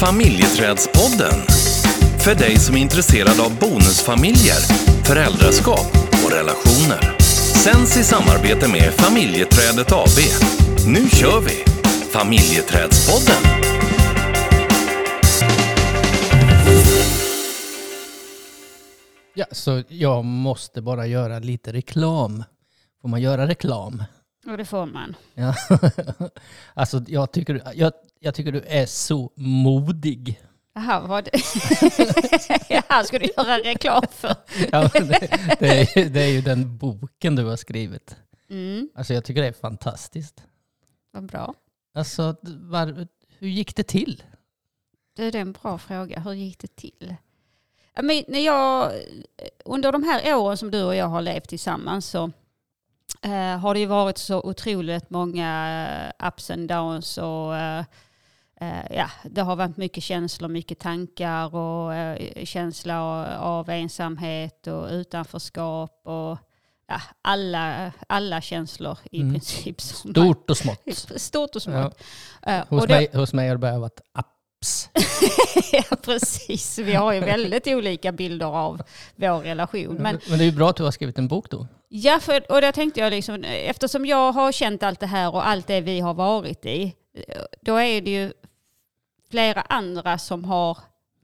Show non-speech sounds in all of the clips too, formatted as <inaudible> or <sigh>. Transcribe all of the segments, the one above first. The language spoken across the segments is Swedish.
Familjeträdspodden. För dig som är intresserad av bonusfamiljer, föräldraskap och relationer. Sänds i samarbete med Familjeträdet AB. Nu kör vi! Familjeträdspodden. Ja, så jag måste bara göra lite reklam. Får man göra reklam? Och det får man. Ja. <laughs> alltså jag tycker, jag, jag tycker du är så modig. Jaha, vad <laughs> det? Jaha, ska du göra reklam för? <laughs> Ja, det, det, är, ju- det är ju den boken du har skrivit. Mm, Alltså jag tycker det är fantastiskt. vad bra. Alltså var, hur gick det till? Det är en bra fråga. Hur gick det till? Ja, Men när jag, under de här åren som du och jag har levt tillsammans så eh, har det ju varit så otroligt många eh, ups and downs och eh, eh, ja, det har varit mycket känslor, mycket tankar och eh, känsla av ensamhet och utanförskap och ja, alla, alla känslor i Mm. princip. <laughs> Stort och smått. Stort och smått. Eh, Hos, och då- mig, hos mig har det bara varit apps. <laughs> ja, precis. Vi har ju väldigt olika bilder av vår relation. Men Men det är ju bra att du har skrivit en bok då. ja, för, och där tänkte jag liksom, eftersom jag har känt allt det här och allt det vi har varit i, då är det ju flera andra som har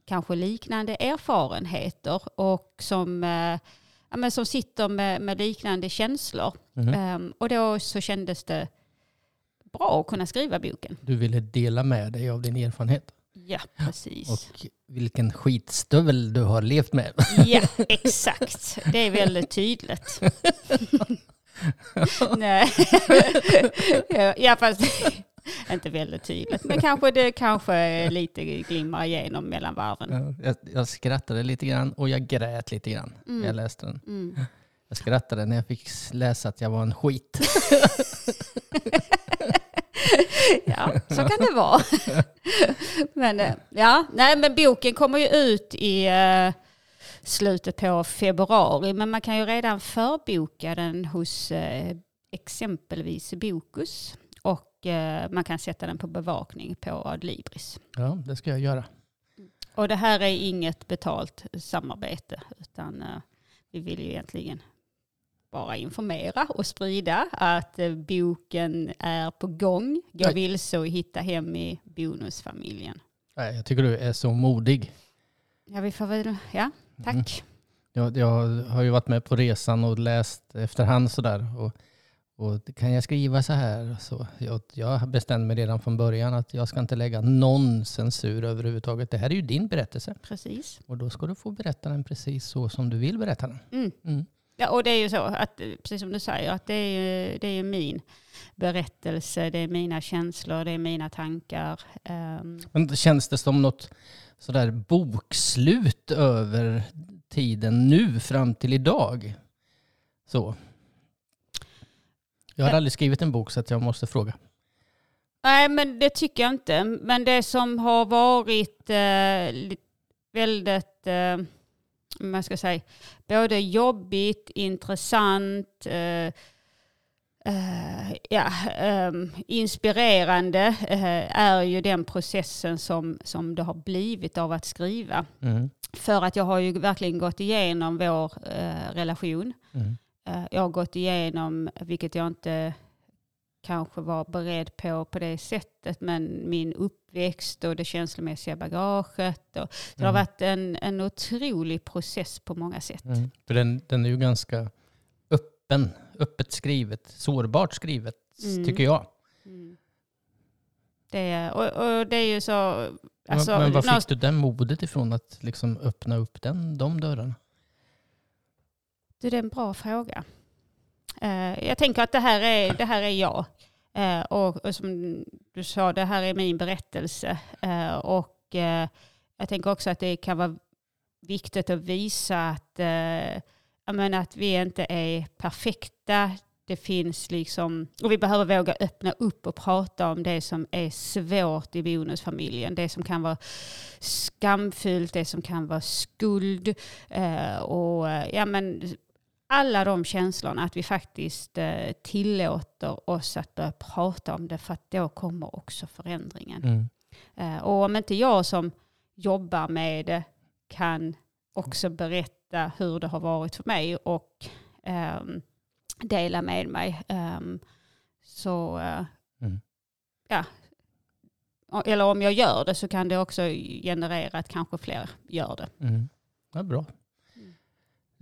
kanske liknande erfarenheter och som, eh, ja, men som sitter med, med liknande känslor. Mhm. Ehm, och då så kändes det bra att kunna skriva boken. Du ville dela med dig av din erfarenhet. Ja, precis. Och vilken skitstövel du har levt med. <laughs> Ja, exakt. Det är väldigt tydligt. <laughs> Nej. <laughs> ja, fast inte väldigt tydligt. Men kanske det kanske lite glimmar igenom mellan varven. Ja, Jag, jag skrattade lite grann och jag grät lite grann när jag läste den. Mm. Jag skrattade när jag fick läsa att jag var en skit. <laughs> Ja, så kan det vara. <laughs> Men, eh, ja, nej, men boken kommer ju ut i eh, slutet på februari. Men man kan ju redan förboka den hos eh, exempelvis Bokus. Och man kan sätta den på bevakning på Adlibris. Ja, det ska jag göra. Och det här är inget betalt samarbete utan vi vill ju egentligen bara informera och sprida att eh, boken är på gång. Gå vilse och hitta hem i bonusfamiljen. Jag tycker du är så modig. Ja, vi får väl, ja, tack. Mm. Jag, jag har ju varit med på resan och läst efterhand sådär. Och, och kan jag skriva så här? Så jag, jag bestämde mig redan från början att jag ska inte lägga någon censur överhuvudtaget. Det här är ju din berättelse. Precis. Och då ska du få berätta den precis så som du vill berätta den. Mm. Mm. Ja, och det är ju så, att, eh, precis som du säger, att det är ju, det är ju min berättelse, det är mina känslor, det är mina tankar. ehm, Men känns det som något sådär bokslut över tiden nu fram till idag? Så. Jag har aldrig skrivit en bok så att jag måste fråga. Nej, men det tycker jag inte. Men det som har varit eh, väldigt, eh, man ska säga, både jobbigt, intressant, eh, eh, ja, ehm, inspirerande eh, är ju den processen som, som det har blivit av att skriva. Mm. För att jag har ju verkligen gått igenom vår eh, relation. Mm. Eh, Jag har gått igenom, vilket jag inte kanske var beredd på på det sättet, men min uppväxt och det känslomässiga bagaget. Och, så det har Mm. varit en, en otrolig process på många sätt. Mm. För den, den är ju ganska öppen, öppet skrivet, sårbart skrivet Mm. tycker jag. Mm. Det, är- och, och det är ju så... Alltså, men men var fick du den modet ifrån att liksom öppna upp den, de dörrarna? Det är en bra fråga. Eh, jag tänker att det här är, det här är jag. Eh, och, och som du sa, det här är min berättelse. Eh, och jag tänker också att det kan vara viktigt att visa att, menar att vi inte är perfekta. Det finns liksom, och vi behöver våga öppna upp och prata om det som är svårt i bonusfamiljen. Det som kan vara skamfyllt, det som kan vara skuld. Och ja, men alla de känslorna, att vi faktiskt eh, tillåter oss att börja prata om det för att då kommer också förändringen. Mm. Eh, och om inte jag som jobbar med det kan också berätta hur det har varit för mig och um, dela med mig. Um, så uh, mm. ja, eller om jag gör det så kan det också generera att kanske fler gör det. Mm. Ja, bra.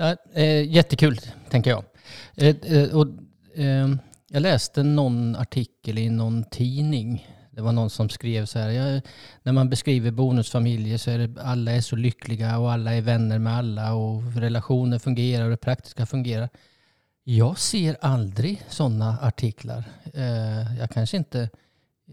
Ja, eh, jättekul, tänker jag. Eh, eh, och, eh, jag läste någon artikel i någon tidning. Det var någon som skrev så här. Jag, när man beskriver bonusfamiljer så är det alla är så lyckliga och alla är vänner med alla och relationer fungerar och det praktiska fungerar. Jag ser aldrig sådana artiklar. Eh, jag kanske inte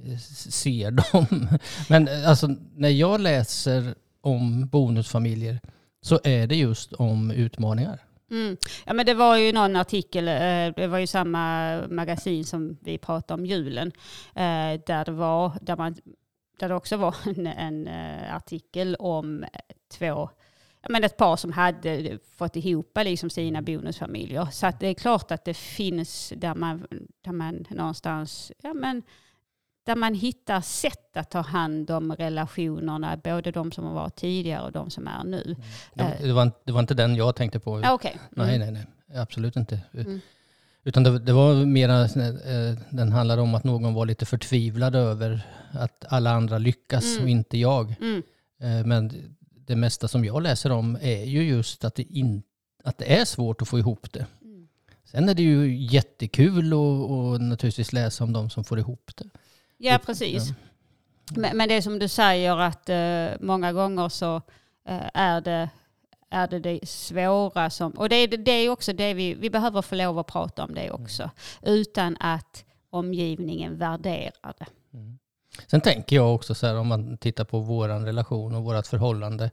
eh, ser <laughs> dem. Men alltså, när jag läser om bonusfamiljer så är det just om utmaningar. Mm. Ja, men det var ju någon artikel, eh, det var ju samma magasin som vi pratade om julen, eh, där det, var, där man, där det också var <laughs> en, en eh, artikel om två men ett par som hade fått ihop liksom sina bonusfamiljer. Så det är klart att det finns där man, där man någonstans ja, men, där man hittar sätt att ta hand om relationerna, både de som har varit tidigare och de som är nu. Mm. Det, det, var, det var inte den jag tänkte på. Ah, okay. Mm. Nej, nej, nej. Absolut inte. Mm. Utan det, det, var mera, eh, den handlade om att någon var lite förtvivlad över att alla andra lyckas mm. och inte jag. Mm. Eh, men det mesta som jag läser om är ju just att det, in, att det är svårt att få ihop det. Mm. Sen är det ju jättekul att naturligtvis läsa om de som får ihop det. Ja, precis. Men, men det är som du säger att uh, många gånger så uh, är, det, är det det svåra som... Och det är, det är också det vi, vi behöver få lov att prata om det också. Mm. Utan att omgivningen värderar det. Mm. Sen tänker jag också så här om man tittar på vår relation och vårt förhållande.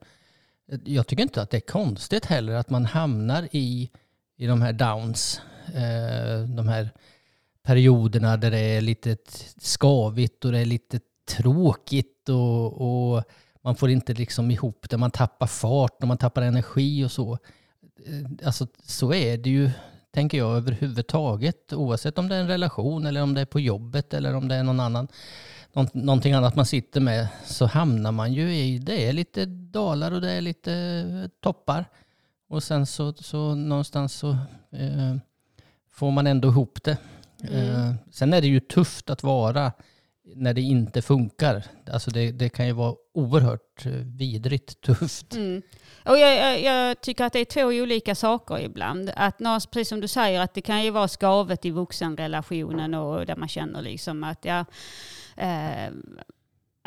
Jag tycker inte att det är konstigt heller att man hamnar i, i de här downs. Eh, de här perioderna där det är lite skavigt och det är lite tråkigt och, och man får inte liksom ihop det. Man tappar fart och man tappar energi och så. Eh, alltså så är det ju, tänker jag, överhuvudtaget. Oavsett om det är en relation eller om det är på jobbet eller om det är någon annan, någonting annat man sitter med så hamnar man ju i, det är lite dalar och det är lite eh, toppar. Och sen så, så någonstans så eh, får man ändå ihop det. Mm. Eh, sen är det ju tufft att vara när det inte funkar. Alltså det, det kan ju vara oerhört eh, vidrigt tufft. Mm. Och jag, jag, jag, tycker att det är två olika saker ibland. Att precis som du säger, att det kan ju vara skavet i vuxenrelationen och där man känner liksom att ja, eh,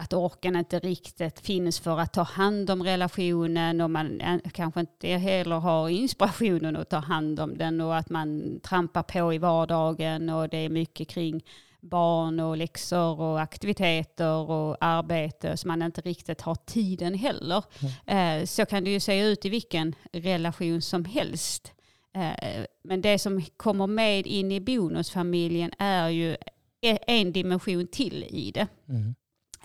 att orken inte riktigt finns för att ta hand om relationen och man kanske inte heller har inspirationen att ta hand om den och att man trampar på i vardagen och det är mycket kring barn och läxor och aktiviteter och arbete så man inte riktigt har tiden heller. Mm. Så kan det ju se ut i vilken relation som helst. Eh, men det som kommer med in i bonusfamiljen är ju e-, en dimension till i det. Mm.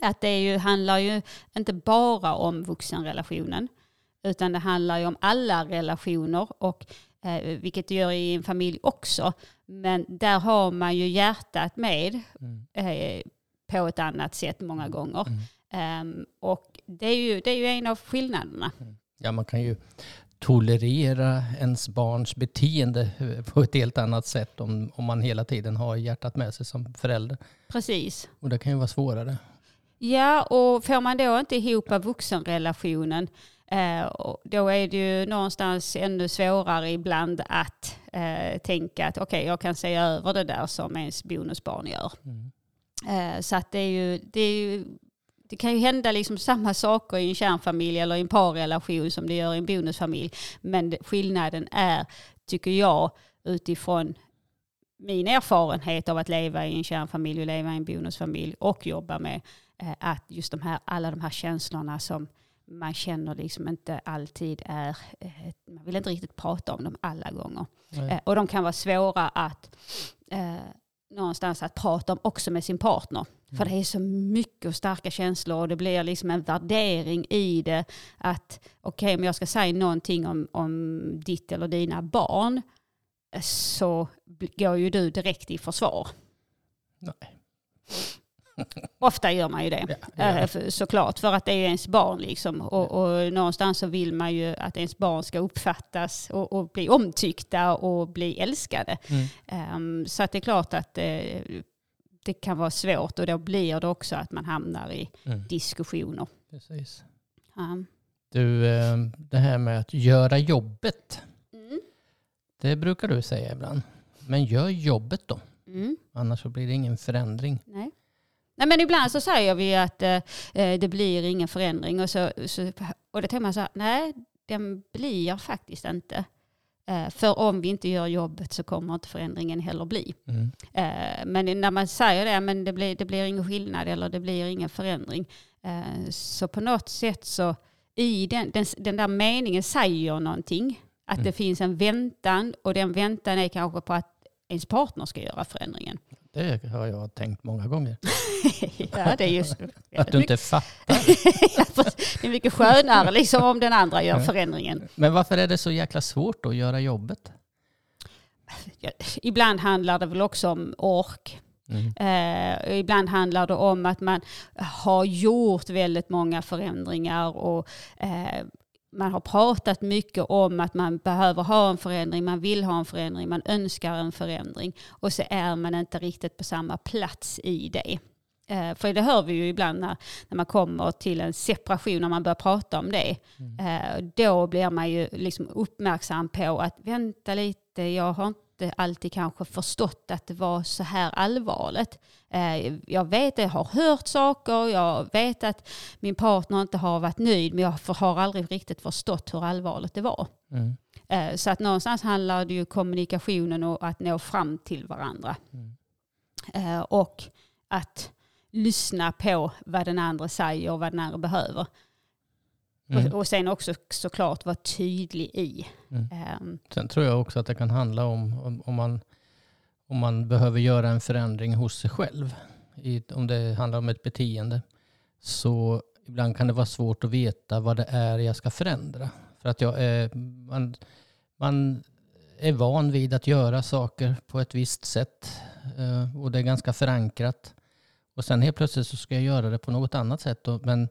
Att det ju, handlar ju inte bara om vuxenrelationen, utan det handlar ju om alla relationer, och, eh, vilket det gör i en familj också. Men där har man ju hjärtat med mm. eh, på ett annat sätt många gånger. Mm. Um, och det är, ju, det är ju en av skillnaderna. Mm. Ja, man kan ju tolerera ens barns beteende på ett helt annat sätt om, om man hela tiden har hjärtat med sig som förälder. Precis. Och det kan ju vara svårare. Ja, och får man då inte ihop vuxenrelationen eh, då är det ju någonstans ännu svårare ibland att eh, tänka att okej, okay, jag kan se över det där som ens bonusbarn gör. Mm. Eh, så att det är ju, det är ju det kan ju hända liksom samma saker i en kärnfamilj eller i en parrelation som det gör i en bonusfamilj. Men skillnaden är, tycker jag, utifrån min erfarenhet av att leva i en kärnfamilj och leva i en bonusfamilj och jobba med att just de här, alla de här känslorna som man känner liksom inte alltid är, eh, man vill inte riktigt prata om dem alla gånger. Nej. Och de kan vara svåra att eh, någonstans att prata om också med sin partner. Mm. För det är så mycket och starka känslor och det blir liksom en värdering i det. Att okej, okay, om jag ska säga någonting om, om ditt eller dina barn så går ju du direkt i försvar. Nej. Ofta gör man ju det, Ja, gör eh, såklart. För att det är ens barn liksom. Och, och någonstans så vill man ju att ens barn ska uppfattas och, och bli omtyckta och bli älskade. Mm. Ehm, så att det är klart att eh, det kan vara svårt och då blir det också att man hamnar i Mm. diskussioner. Precis. Ja. Du, eh, det här med att göra jobbet. Mm. Det brukar du säga ibland. Men gör jobbet då. Mm. Annars så blir det ingen förändring. Nej. Nej men ibland så säger vi att eh, eh, det blir ingen förändring och, så, så, och det tänker man så här, nej den blir faktiskt inte. Eh, för om vi inte gör jobbet så kommer inte förändringen heller bli. Mm. Eh, men när man säger det, men det blir, det blir ingen skillnad eller det blir ingen förändring. Eh, så på något sätt så i den, den, den där meningen säger någonting. Att Mm. det finns en väntan och den väntan är kanske på att ens partner ska göra förändringen. Det har jag tänkt många gånger. <laughs> ja, det är just Att du inte fattar. <laughs> det är mycket skönare liksom om den andra gör förändringen. Men varför är det så jäkla svårt att göra jobbet? Ibland handlar det väl också om ork. Mm. Eh, ibland handlar det om att man har gjort väldigt många förändringar och eh, man har pratat mycket om att man behöver ha en förändring, man vill ha en förändring, man önskar en förändring och så är man inte riktigt på samma plats i det. Eh, för det hör vi ju ibland när, när man kommer till en separation, när man börjar prata om det. Eh, då blir man ju liksom uppmärksam på att vänta lite, jag har inte alltid kanske förstått att det var så här allvarligt. Eh, jag vet, jag har hört saker, jag vet att min partner inte har varit nöjd, men jag har aldrig riktigt förstått hur allvarligt det var. Mm. Eh, så att någonstans handlar det ju kommunikationen och att nå fram till varandra. Mm. Eh, och att lyssna på vad den andra säger och vad den andra behöver. Mm. Och, och sen också såklart vara tydlig i. Mm. Ehm, Sen tror jag också att det kan handla om om, om, man, om man behöver göra en förändring hos sig själv. I, om det handlar om ett beteende. Så ibland kan det vara svårt att veta vad det är jag ska förändra. För att jag är, man, man är van vid att göra saker på ett visst sätt. eh, Och det är ganska förankrat. Och sen helt plötsligt så ska jag göra det på något annat sätt. Men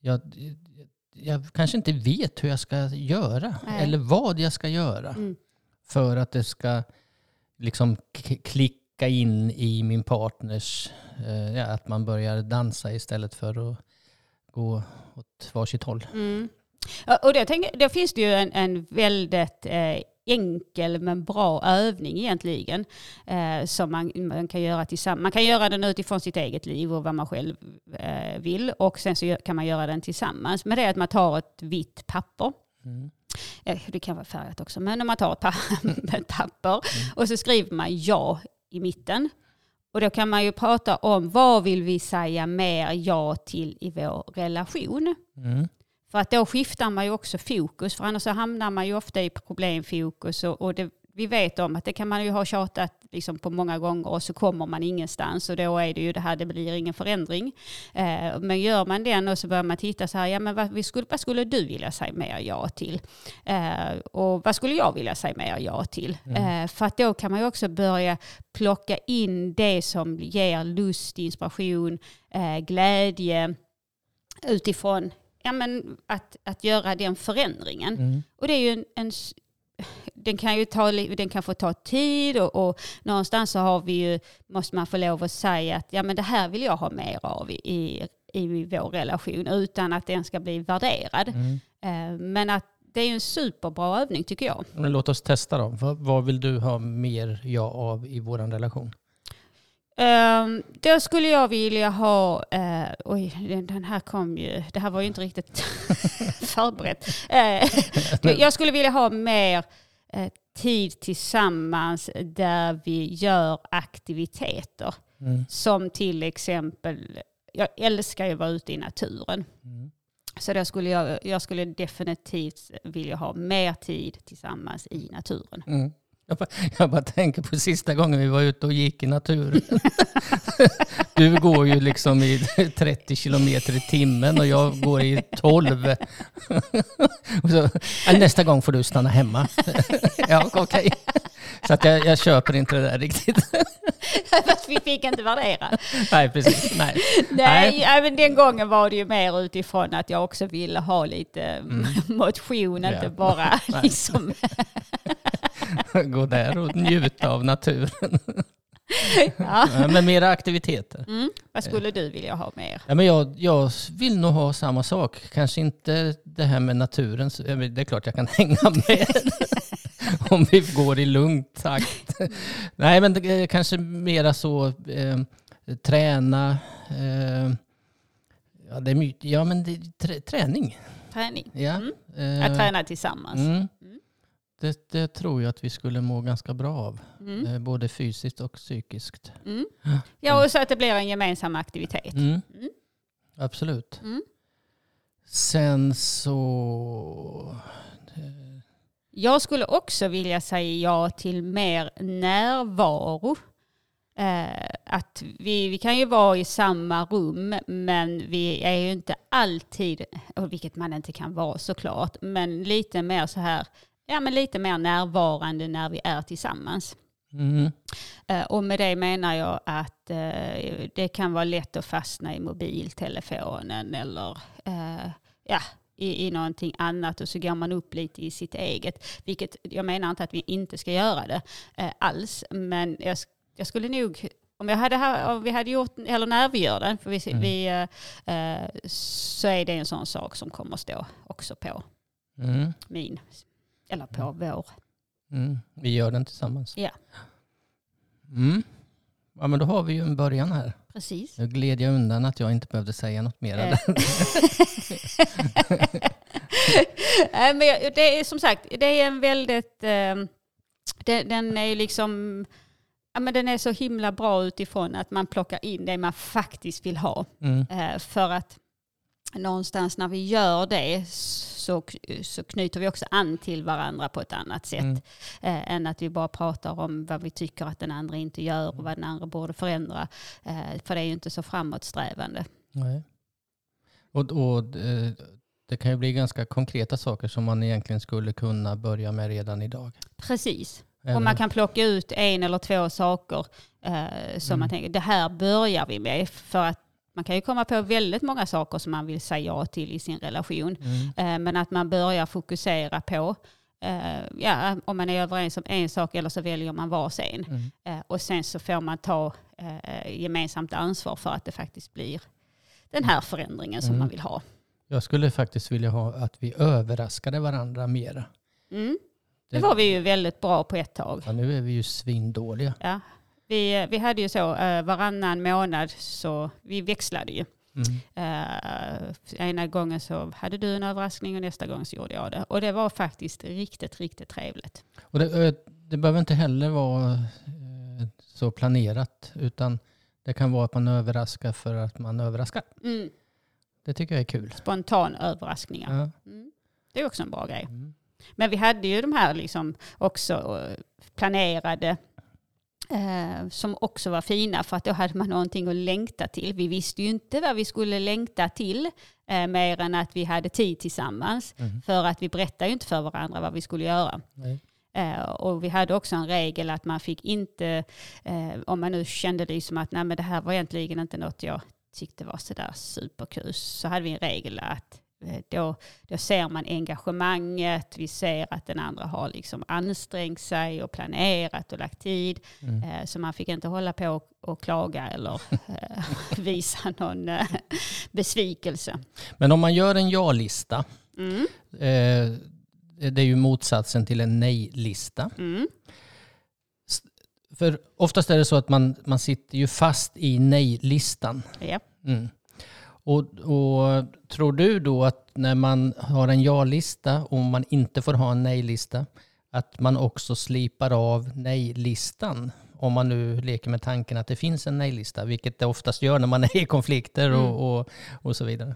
jag, jag kanske inte vet hur jag ska göra. Nej. Eller vad jag ska göra mm, för att det ska liksom klicka in i min partners, eh, ja, att man börjar dansa istället för att gå åt varsitt håll. mm. Och det, tänker, då finns det ju en, en väldigt eh, enkel men bra övning egentligen. Eh, som man, man kan göra tillsammans. Man kan göra den utifrån sitt eget liv och vad man själv eh, vill. Och sen så kan man göra den tillsammans. Men det är att man tar ett vitt papper. Mm. Eh, det kan vara färgat också. Men om man tar ett, pa <laughs> ett papper och så skriver man ja i mitten. Och då kan man ju prata om vad vill vi säga mer ja till i vår relation. Mm. För att då skiftar man ju också fokus, för annars så hamnar man ju ofta i problemfokus. Och, och det, vi vet om att det kan man ju ha tjatat liksom på många gånger och så kommer man ingenstans och då är det ju det här, det blir ingen förändring. Eh, men gör man den och så börjar man titta så här, ja men vad, vi skulle, vad skulle du vilja säga mer ja till? Eh, och vad skulle jag vilja säga mer ja till? Eh, för att då kan man ju också börja plocka in det som ger lust, inspiration, eh, glädje utifrån ja, men att, att göra den förändringen. Mm. Och det är ju en, en den kan ju ta, den kan få ta tid och, och någonstans så har vi ju, måste man få lov att säga att ja, men det här vill jag ha mer av i, i, i vår relation utan att den ska bli värderad. Mm. Eh, men att det är en superbra övning tycker jag. Men låt oss testa då. Vad, vad vill du ha mer ja av i vår relation? Um, då skulle jag vilja ha, eh, oj den, här kom ju, det här var ju inte riktigt <laughs> förberett. Eh, jag skulle vilja ha mer eh, tid tillsammans där vi gör aktiviteter. Mm. Som till exempel, jag älskar ju att vara ute i naturen. Mm. Så då skulle jag, jag skulle definitivt vilja ha mer tid tillsammans i naturen. Mm. Jag, bara, jag bara tänker på sista gången vi var ute och gick i naturen. <laughs> Du går ju liksom i 30 kilometer i timmen och jag går i 12. Och så, "Ja, nästa gång får du stanna hemma. <laughs> Ja, okej. Så att jag, jag köper inte det där riktigt. <laughs> Fast vi fick inte värdera. Nej, precis. Nej. Nej, även den gången var det ju mer utifrån att jag också ville ha lite motion, Ja. inte bara Nej. liksom... <laughs> Gå där och njuta av naturen. <laughs> Ja. Men mera aktiviteter. Mm. Vad skulle du vilja ha mer? Ja, men jag, jag vill nog ha samma sak. Kanske inte det här med naturen. Det är klart jag kan <laughs> hänga med. Om vi går i lugn takt. Nej, men det, är kanske mera så eh, träna. Eh, ja, det är mycket. Ja, men det, trä, träning. Träning? Ja. Mm. Eh, Att träna tillsammans? mm. Det, det tror jag att vi skulle må ganska bra av. Mm. Eh, både fysiskt och psykiskt. Mm. Ja, och så att det blir en gemensam aktivitet. Mm. Mm. Absolut. Mm. Sen så... Jag skulle också vilja säga ja till mer närvaro. Eh, att vi, vi kan ju vara i samma rum men vi är ju inte alltid, vilket man inte kan vara såklart, men lite mer så här, ja men lite mer närvarande när vi är tillsammans. Mm. Eh, och med det menar jag att eh, det kan vara lätt att fastna i mobiltelefonen eller eh, ja, i, i någonting annat och så går man upp lite i sitt eget. Vilket jag menar inte att vi inte ska göra det eh, alls, men jag, jag skulle nog om, jag hade, ha- om vi hade gjort, eller när vi gör det, för vi, Mm. vi, så är det en sån sak som kommer stå också på Mm. min, eller på vår. Mm. Vi gör den tillsammans. Ja. Mm. Ja, men då har vi ju en början här. Precis. Nu gled jag undan att jag inte behövde säga något mer. <laughs> Nej, men det är som sagt, det är en väldigt, eh, den, är liksom, ja men den är så himla bra utifrån att man plockar in det man faktiskt vill ha. Mm. Eh, för att någonstans när vi gör det så, så knyter vi också an till varandra på ett annat sätt. Mm. Eh, än att vi bara pratar om vad vi tycker att den andra inte gör och vad den andra borde förändra. Eh, för det är ju inte så framåtsträvande. Nej. Och, och eh, det kan ju bli ganska konkreta saker som man egentligen skulle kunna börja med redan idag. Precis. Och man kan plocka ut en eller två saker eh, som Mm. man tänker, det här börjar vi med. För att man kan ju komma på väldigt många saker som man vill säga ja till i sin relation. Mm. Eh, men att man börjar fokusera på, eh, ja, om man är överens om en sak eller så väljer man varsin. Mm. Eh, och sen så får man ta gemensamt ansvar för att det faktiskt blir den här förändringen som Mm. man vill ha. Jag skulle faktiskt vilja ha att vi överraskade varandra mera. Mm. Det var vi ju väldigt bra på ett tag. Ja, nu är vi ju svindåliga. Ja. Vi, vi hade ju så eh, varannan månad så vi växlade ju. Mm. Eh, ena gången så hade du en överraskning och nästa gång så gjorde jag det. Och det var faktiskt riktigt, riktigt trevligt. Och det, eh, det behöver inte heller vara så planerat utan det kan vara att man överraskar för att man överraskar. Mm. Det tycker jag är kul. Spontan överraskningar. Ja. Mm. Det är också en bra grej. Mm. Men vi hade ju de här liksom också planerade eh, som också var fina för att då hade man någonting att längta till. Vi visste ju inte vad vi skulle längta till eh, mer än att vi hade tid tillsammans. Mm. För att vi berättade ju inte för varandra vad vi skulle göra. Eh, och vi hade också en regel att man fick inte, eh, om man nu kände det som att nej, men det här var egentligen inte något jag tyckte var sådär superkul, så hade vi en regel att då, då ser man engagemanget, vi ser att den andra har liksom ansträngt sig och planerat och lagt tid. Mm. Eh, så man fick inte hålla på och, och klaga eller <laughs> eh, visa någon eh, besvikelse. Men om man gör en ja-lista, Mm, eh, det är ju motsatsen till en nej-lista. mm, För oftast är det så att man, man sitter ju fast i nej-listan. ja. Mm. Och, och tror du då att när man har en ja-lista och man inte får ha en nej-lista, att man också slipar av nej-listan? Om man nu leker med tanken att det finns en nej-lista, vilket det oftast gör när man är i konflikter och, och, och så vidare.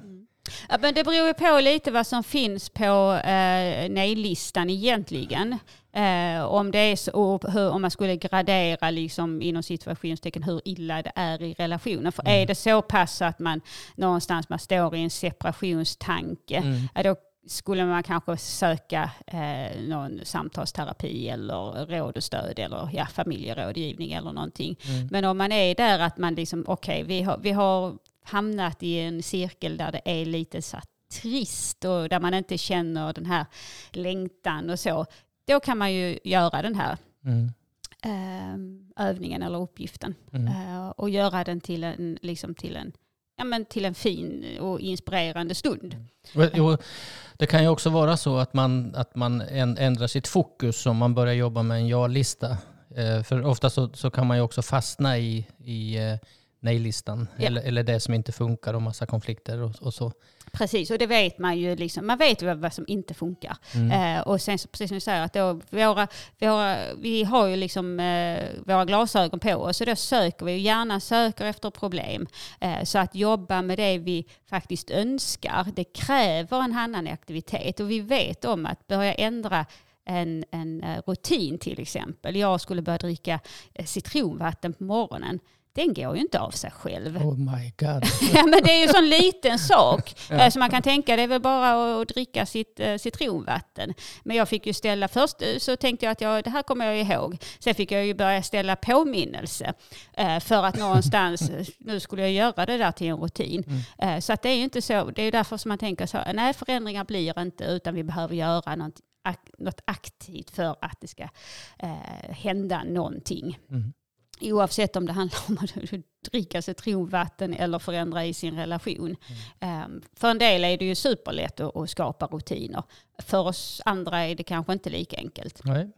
Ja, men det beror ju på lite vad som finns på eh, nej-listan egentligen. Eh, om, det är så, hur, om man skulle gradera liksom, inom situationstecken hur illa det är i relationen. För mm. är det så pass att man någonstans man står i en separationstanke, mm. då skulle man kanske söka eh, någon samtalsterapi eller råd och stöd eller ja, familjerådgivning eller någonting. Mm. Men om man är där att man liksom, okej, okay, vi, har, vi har hamnat i en cirkel där det är lite så trist och där man inte känner den här längtan och så, då kan man ju göra den här mm. eh, övningen eller uppgiften mm. eh, och göra den till en, liksom till en ja, men till en fin och inspirerande stund. Jo, det kan ju också vara så att man, att man ändrar sitt fokus om man börjar jobba med en ja-lista. Eh, för ofta så, så kan man ju också fastna i, i eh, nej-listan. Ja. Eller, eller det som inte funkar och massa konflikter och, och, så. Precis, och det vet man ju. Liksom, man vet ju vad som inte funkar. Mm. Eh, och sen precis som du säger, att då, våra, våra, vi har ju liksom eh, våra glasögon på oss och då söker vi gärna söker efter problem. Eh, så att jobba med det vi faktiskt önskar, det kräver en annan aktivitet. Och vi vet om att börja ändra en, en eh, rutin till exempel. Jag skulle börja dricka eh, citronvatten på morgonen den går ju inte av sig själv. Oh my god. <laughs> ja, men det är ju en sån liten sak. <laughs> ja. Eh, så man kan tänka det är väl bara att dricka sitt eh, citronvatten. Men jag fick ju ställa, först eh, så tänkte jag att jag, det här kommer jag ihåg. Sen fick jag ju börja ställa påminnelse. för att någonstans, <laughs> nu skulle jag göra det där till en rutin. Mm. så att det är ju inte så, det är därför som man tänker så, nej förändringar blir inte utan vi behöver göra något, något aktivt för att det ska hända någonting. Mm. Oavsett om det handlar om att <laughs> dricka citronvatten eller förändra i sin relation. Mm. Um, för en del är det ju superlätt att, skapa rutiner. För oss andra är det kanske inte lika enkelt. Nej,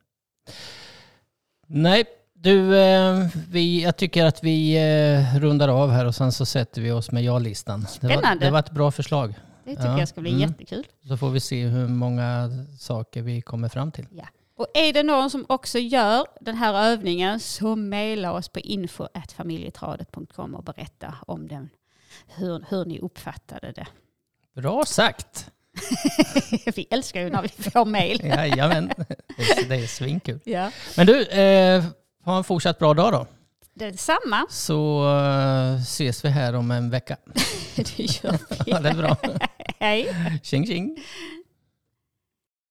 Nej du, eh, vi, jag tycker att vi eh, rundar av här och sen så sätter vi oss med ja-listan. Det var, det var ett bra förslag. Det tycker ja. jag ska bli mm. jättekul. Så får vi se hur många saker vi kommer fram till. Ja. Och är det någon som också gör den här övningen så mejla oss på info.familjetradet.com och berätta om den, hur, hur ni uppfattade det. Bra sagt! <laughs> vi älskar ju när vi får mejl. Jajamän, det är svinkul. Ja. Men du, eh, ha en fortsatt bra dag då. Detsamma. Så uh, ses vi här om en vecka. <laughs> det gör vi. <laughs> ja, det är bra. Hej. Tjing tjing.